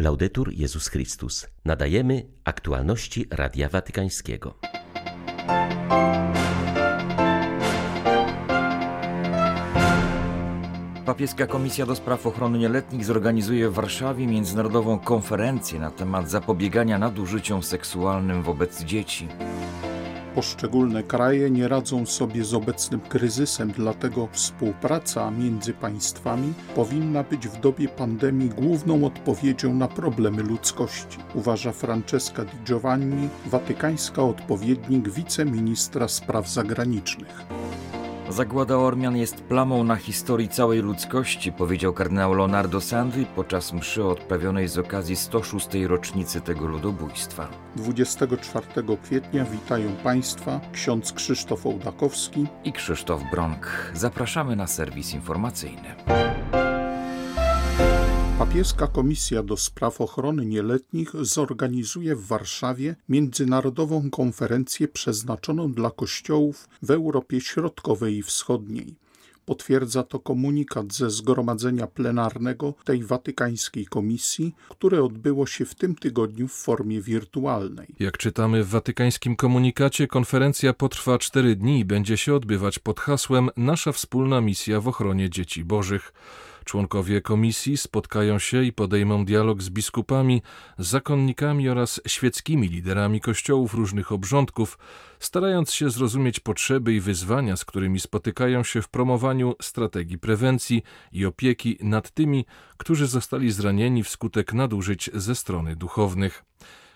Laudetur Jezus Chrystus. Nadajemy aktualności Radia Watykańskiego. Papieska Komisja do Spraw Ochrony Nieletnich zorganizuje w Warszawie międzynarodową konferencję na temat zapobiegania nadużyciom seksualnym wobec dzieci. Poszczególne kraje nie radzą sobie z obecnym kryzysem, dlatego współpraca między państwami powinna być w dobie pandemii główną odpowiedzią na problemy ludzkości, uważa Francesca Di Giovanni, watykańska odpowiednik wiceministra spraw zagranicznych. Zagłada Ormian jest plamą na historii całej ludzkości, powiedział kardynał Leonardo Sandri podczas mszy odprawionej z okazji 106. rocznicy tego ludobójstwa. 24 kwietnia witają Państwa ksiądz Krzysztof Ołdakowski i Krzysztof Bronk. Zapraszamy na serwis informacyjny. Papieska Komisja do Spraw Ochrony Nieletnich zorganizuje w Warszawie międzynarodową konferencję przeznaczoną dla kościołów w Europie Środkowej i Wschodniej. Potwierdza to komunikat ze zgromadzenia plenarnego tej watykańskiej komisji, które odbyło się w tym tygodniu w formie wirtualnej. Jak czytamy w watykańskim komunikacie, konferencja potrwa cztery dni i będzie się odbywać pod hasłem Nasza wspólna misja w ochronie dzieci bożych. Członkowie komisji spotkają się i podejmą dialog z biskupami, zakonnikami oraz świeckimi liderami kościołów różnych obrządków, starając się zrozumieć potrzeby i wyzwania, z którymi spotykają się w promowaniu strategii prewencji i opieki nad tymi, którzy zostali zranieni wskutek nadużyć ze strony duchownych.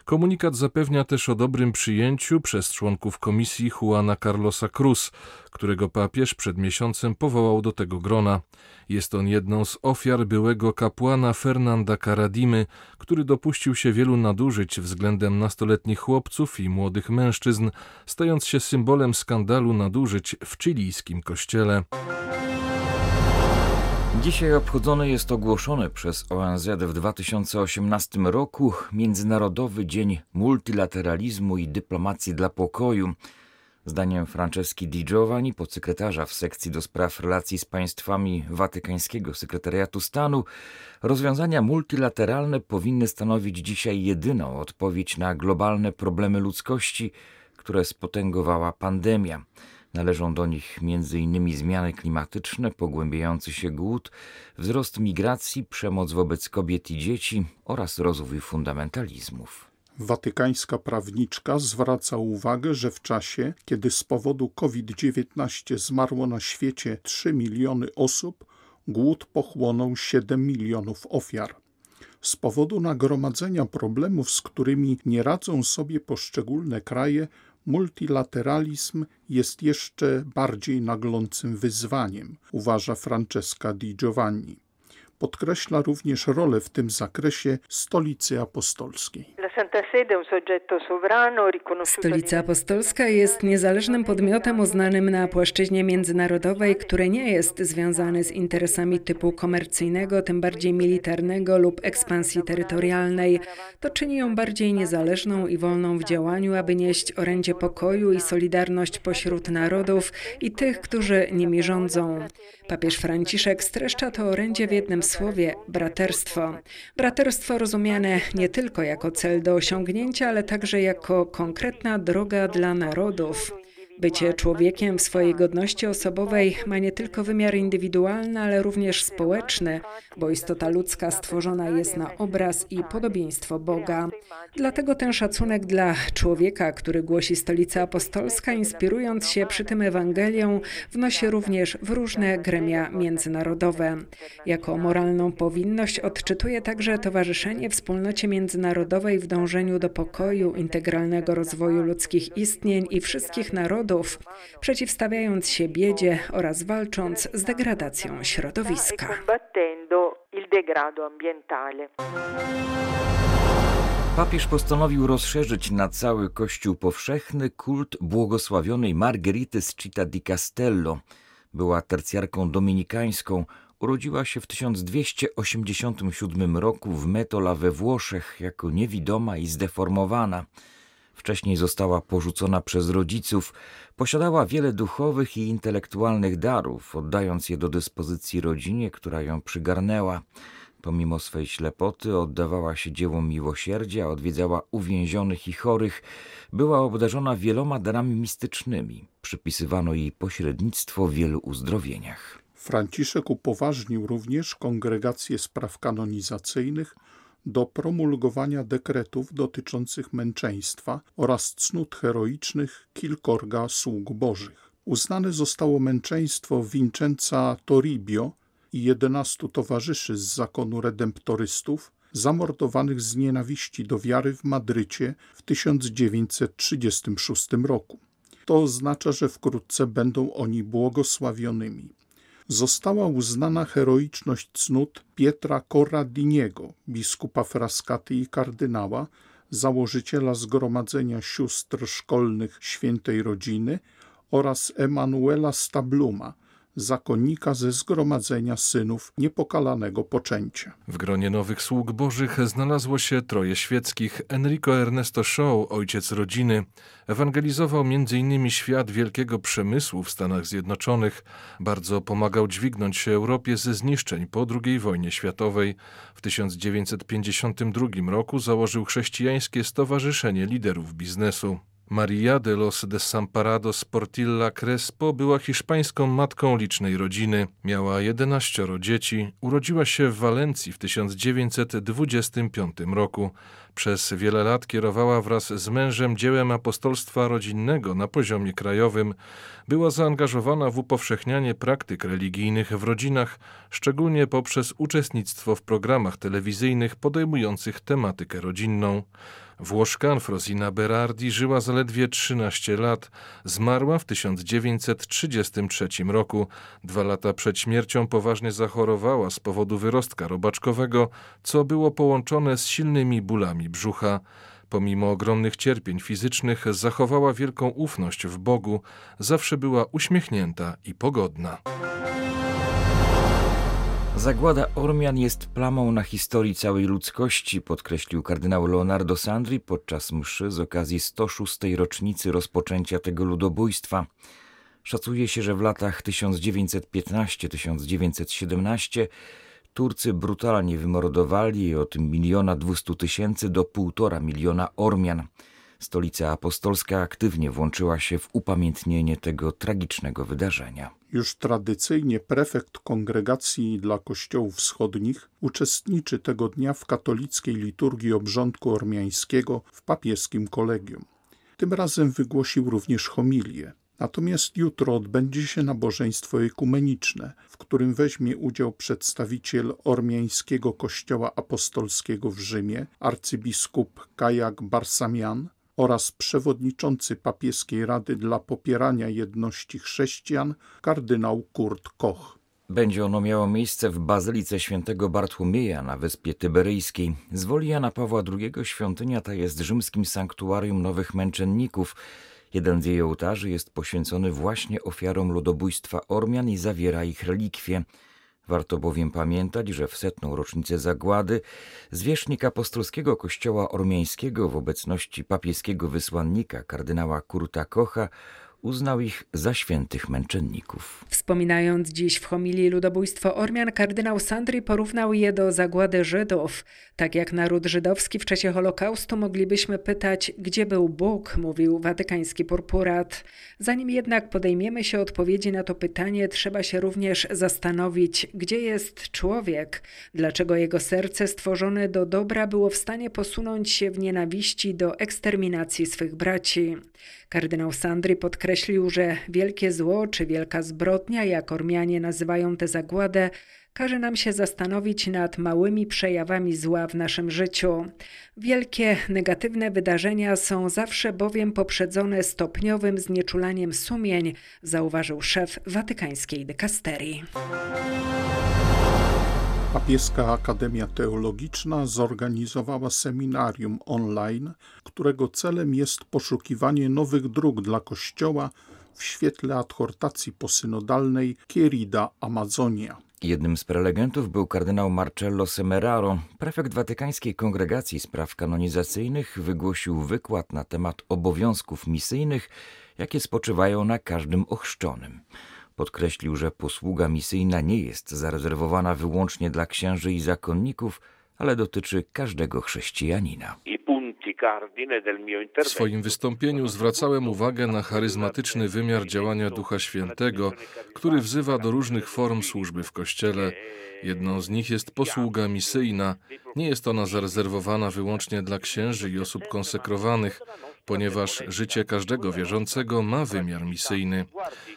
Komunikat zapewnia też o dobrym przyjęciu przez członków komisji Juana Carlosa Cruz, którego papież przed miesiącem powołał do tego grona. Jest on jedną z ofiar byłego kapłana Fernanda Karadimy, który dopuścił się wielu nadużyć względem nastoletnich chłopców i młodych mężczyzn, stając się symbolem skandalu nadużyć w chilijskim kościele. Dzisiaj obchodzony jest ogłoszony przez ONZ w 2018 roku Międzynarodowy Dzień Multilateralizmu i Dyplomacji dla Pokoju. Zdaniem Franceski Di Giovanni, podsekretarza w sekcji do spraw relacji z państwami Watykańskiego Sekretariatu Stanu, rozwiązania multilateralne powinny stanowić dzisiaj jedyną odpowiedź na globalne problemy ludzkości, które spotęgowała pandemia. Należą do nich m.in. zmiany klimatyczne, pogłębiający się głód, wzrost migracji, przemoc wobec kobiet i dzieci oraz rozwój fundamentalizmów. Watykańska prawniczka zwraca uwagę, że w czasie, kiedy z powodu COVID-19 zmarło na świecie 3 miliony osób, głód pochłonął 7 milionów ofiar. Z powodu nagromadzenia problemów, z którymi nie radzą sobie poszczególne kraje, multilateralizm jest jeszcze bardziej naglącym wyzwaniem, uważa Francesca Di Giovanni. Podkreśla również rolę w tym zakresie Stolicy Apostolskiej. Stolica Apostolska jest niezależnym podmiotem uznanym na płaszczyźnie międzynarodowej, który nie jest związany z interesami typu komercyjnego, tym bardziej militarnego lub ekspansji terytorialnej. To czyni ją bardziej niezależną i wolną w działaniu, aby nieść orędzie pokoju i solidarność pośród narodów i tych, którzy nimi rządzą. Papież Franciszek streszcza to orędzie w jednym słowie braterstwo. Braterstwo rozumiane nie tylko jako cel do osiągnięcia, ale także jako konkretna droga dla narodów. Bycie człowiekiem w swojej godności osobowej ma nie tylko wymiar indywidualny, ale również społeczny, bo istota ludzka stworzona jest na obraz i podobieństwo Boga. Dlatego ten szacunek dla człowieka, który głosi Stolica Apostolska, inspirując się przy tym Ewangelią, wnosi również w różne gremia międzynarodowe. Jako moralną powinność odczytuje także towarzyszenie wspólnocie międzynarodowej w dążeniu do pokoju, integralnego rozwoju ludzkich istnień i wszystkich narodów narodów, przeciwstawiając się biedzie oraz walcząc z degradacją środowiska. Papież postanowił rozszerzyć na cały Kościół powszechny kult błogosławionej Margherity z Città di Castello. Była tercjarką dominikańską, urodziła się w 1287 roku w Metola we Włoszech jako niewidoma i zdeformowana. Wcześniej została porzucona przez rodziców, posiadała wiele duchowych i intelektualnych darów, oddając je do dyspozycji rodzinie, która ją przygarnęła. Pomimo swej ślepoty oddawała się dziełom miłosierdzia, odwiedzała uwięzionych i chorych, była obdarzona wieloma darami mistycznymi. Przypisywano jej pośrednictwo w wielu uzdrowieniach. Franciszek upoważnił również kongregację spraw kanonizacyjnych do promulgowania dekretów dotyczących męczeństwa oraz cnót heroicznych kilkorga sług bożych. Uznane zostało męczeństwo Vincenza Toribio i jedenastu towarzyszy z zakonu redemptorystów zamordowanych z nienawiści do wiary w Madrycie w 1936 roku. To oznacza, że wkrótce będą oni błogosławionymi. Została uznana heroiczność cnót Pietra Corradiniego, biskupa Frascaty i kardynała, założyciela Zgromadzenia Sióstr Szkolnych Świętej Rodziny oraz Emanuela Stabluma, zakonnika ze zgromadzenia synów niepokalanego poczęcia. W gronie nowych sług bożych znalazło się troje świeckich. Enrico Ernesto Shaw, ojciec rodziny, ewangelizował m.in. świat wielkiego przemysłu w Stanach Zjednoczonych. Bardzo pomagał dźwignąć się Europie ze zniszczeń po II wojnie światowej. W 1952 roku założył chrześcijańskie Stowarzyszenie Liderów Biznesu. Maria de los Desamparados Portilla Crespo była hiszpańską matką licznej rodziny. Miała 11 dzieci. Urodziła się w Walencji w 1925 roku. Przez wiele lat kierowała wraz z mężem dziełem apostolstwa rodzinnego na poziomie krajowym. Była zaangażowana w upowszechnianie praktyk religijnych w rodzinach, szczególnie poprzez uczestnictwo w programach telewizyjnych podejmujących tematykę rodzinną. Włoszka Anfrosina Berardi żyła zaledwie 13 lat. Zmarła w 1933 roku. Dwa lata przed śmiercią poważnie zachorowała z powodu wyrostka robaczkowego, co było połączone z silnymi bólami brzucha. Pomimo ogromnych cierpień fizycznych zachowała wielką ufność w Bogu, zawsze była uśmiechnięta i pogodna. Zagłada Ormian jest plamą na historii całej ludzkości, podkreślił kardynał Leonardo Sandri podczas mszy z okazji 106. rocznicy rozpoczęcia tego ludobójstwa. Szacuje się, że w latach 1915-1917 Turcy brutalnie wymordowali od miliona dwustu tysięcy do półtora miliona Ormian. Stolica Apostolska aktywnie włączyła się w upamiętnienie tego tragicznego wydarzenia. Już tradycyjnie prefekt kongregacji dla kościołów wschodnich uczestniczy tego dnia w katolickiej liturgii obrządku ormiańskiego w papieskim kolegium. Tym razem wygłosił również homilię. Natomiast jutro odbędzie się nabożeństwo ekumeniczne, w którym weźmie udział przedstawiciel ormiańskiego kościoła apostolskiego w Rzymie, arcybiskup Kajak Barsamian, oraz przewodniczący papieskiej Rady dla popierania jedności chrześcijan kardynał Kurt Koch. Będzie ono miało miejsce w Bazylice Świętego Bartłomieja na Wyspie Tyberyjskiej. Z woli Jana Pawła II świątynia ta jest rzymskim sanktuarium nowych męczenników. Jeden z jej ołtarzy jest poświęcony właśnie ofiarom ludobójstwa Ormian i zawiera ich relikwie. Warto bowiem pamiętać, że w setną rocznicę zagłady zwierzchnik apostolskiego kościoła ormiańskiego w obecności papieskiego wysłannika kardynała Kurta Kocha uznał ich za świętych męczenników. Wspominając dziś w homilii ludobójstwo Ormian, kardynał Sandri porównał je do zagłady Żydów. Tak jak naród żydowski w czasie Holokaustu moglibyśmy pytać, gdzie był Bóg, mówił watykański purpurat. Zanim jednak podejmiemy się odpowiedzi na to pytanie, trzeba się również zastanowić, gdzie jest człowiek, dlaczego jego serce stworzone do dobra było w stanie posunąć się w nienawiści do eksterminacji swych braci. Kardynał Sandri podkreślił, że wielkie zło czy wielka zbrodnia, jak Ormianie nazywają tę zagładę, każe nam się zastanowić nad małymi przejawami zła w naszym życiu. Wielkie, negatywne wydarzenia są zawsze bowiem poprzedzone stopniowym znieczulaniem sumień, zauważył szef watykańskiej dykasterii. Papieska Akademia Teologiczna zorganizowała seminarium online, którego celem jest poszukiwanie nowych dróg dla Kościoła w świetle adhortacji posynodalnej Querida Amazonia. Jednym z prelegentów był kardynał Marcello Semeraro. Prefekt Watykańskiej Kongregacji Spraw Kanonizacyjnych wygłosił wykład na temat obowiązków misyjnych, jakie spoczywają na każdym ochrzczonym. Podkreślił, że posługa misyjna nie jest zarezerwowana wyłącznie dla księży i zakonników, ale dotyczy każdego chrześcijanina. W swoim wystąpieniu zwracałem uwagę na charyzmatyczny wymiar działania Ducha Świętego, który wzywa do różnych form służby w Kościele. Jedną z nich jest posługa misyjna. Nie jest ona zarezerwowana wyłącznie dla księży i osób konsekrowanych, ponieważ życie każdego wierzącego ma wymiar misyjny.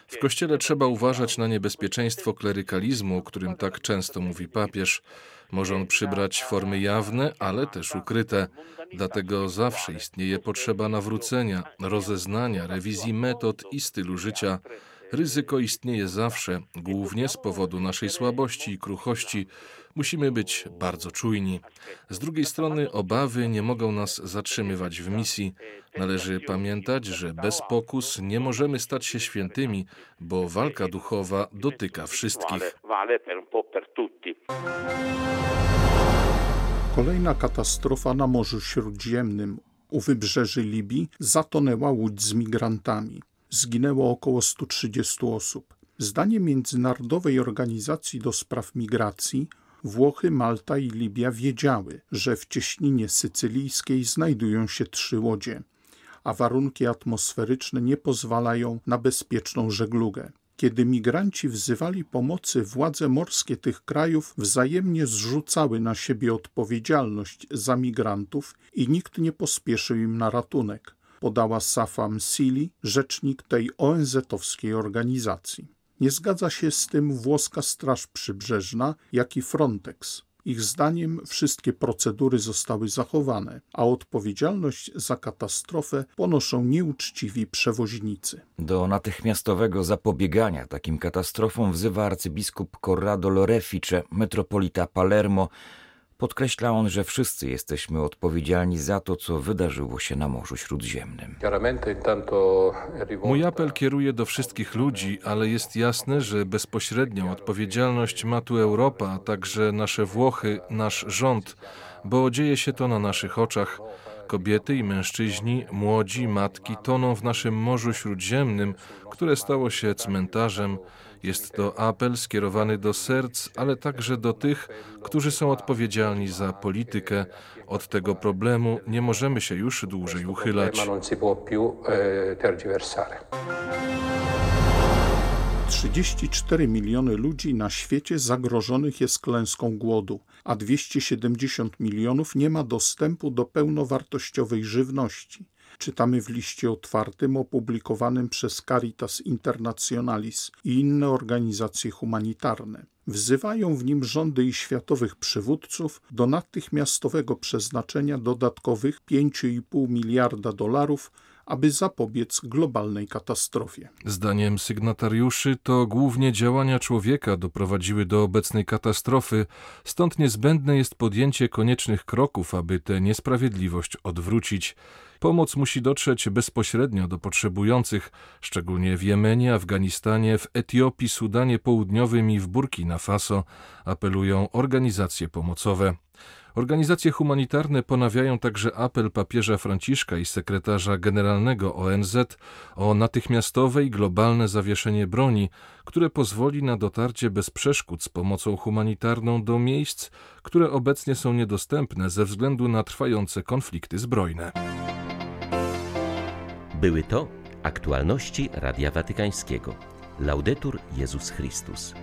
W Kościele trzeba uważać na niebezpieczeństwo klerykalizmu, o którym tak często mówi papież. Może on przybrać formy jawne, ale też ukryte. Dlatego zawsze istnieje potrzeba nawrócenia, rozeznania, rewizji metod i stylu życia. Ryzyko istnieje zawsze, głównie z powodu naszej słabości i kruchości. Musimy być bardzo czujni. Z drugiej strony, obawy nie mogą nas zatrzymywać w misji. Należy pamiętać, że bez pokus nie możemy stać się świętymi, bo walka duchowa dotyka wszystkich. Kolejna katastrofa na Morzu Śródziemnym. U wybrzeży Libii zatonęła łódź z migrantami. Zginęło około 130 osób. Zdaniem Międzynarodowej Organizacji do Spraw Migracji Włochy, Malta i Libia wiedziały, że w cieśninie sycylijskiej znajdują się trzy łodzie, a warunki atmosferyczne nie pozwalają na bezpieczną żeglugę. Kiedy migranci wzywali pomocy, władze morskie tych krajów wzajemnie zrzucały na siebie odpowiedzialność za migrantów i nikt nie pospieszył im na ratunek, podała Safa Msili, rzecznik tej ONZ-owskiej organizacji. Nie zgadza się z tym włoska Straż Przybrzeżna, jak i Frontex. Ich zdaniem wszystkie procedury zostały zachowane, a odpowiedzialność za katastrofę ponoszą nieuczciwi przewoźnicy. Do natychmiastowego zapobiegania takim katastrofom wzywa arcybiskup Corrado Lorefice, metropolita Palermo, Podkreśla on, że wszyscy jesteśmy odpowiedzialni za to, co wydarzyło się na Morzu Śródziemnym. Mój apel kieruje do wszystkich ludzi, ale jest jasne, że bezpośrednią odpowiedzialność ma tu Europa, a także nasze Włochy, nasz rząd, bo dzieje się to na naszych oczach. Kobiety i mężczyźni, młodzi, matki toną w naszym Morzu Śródziemnym, które stało się cmentarzem. Jest to apel skierowany do serc, ale także do tych, którzy są odpowiedzialni za politykę. Od tego problemu nie możemy się już dłużej uchylać. 34 miliony ludzi na świecie zagrożonych jest klęską głodu, a 270 milionów nie ma dostępu do pełnowartościowej żywności. Czytamy w liście otwartym opublikowanym przez Caritas Internationalis i inne organizacje humanitarne. Wzywają w nim rządy i światowych przywódców do natychmiastowego przeznaczenia dodatkowych 5,5 miliarda dolarów aby zapobiec globalnej katastrofie. Zdaniem sygnatariuszy to głównie działania człowieka doprowadziły do obecnej katastrofy, stąd niezbędne jest podjęcie koniecznych kroków, aby tę niesprawiedliwość odwrócić. Pomoc musi dotrzeć bezpośrednio do potrzebujących, szczególnie w Jemenie, Afganistanie, w Etiopii, Sudanie Południowym i w Burkina Faso, apelują organizacje pomocowe. Organizacje humanitarne ponawiają także apel papieża Franciszka i sekretarza generalnego ONZ o natychmiastowe i globalne zawieszenie broni, które pozwoli na dotarcie bez przeszkód z pomocą humanitarną do miejsc, które obecnie są niedostępne ze względu na trwające konflikty zbrojne. Były to aktualności Radia Watykańskiego. Laudetur Jezus Chrystus.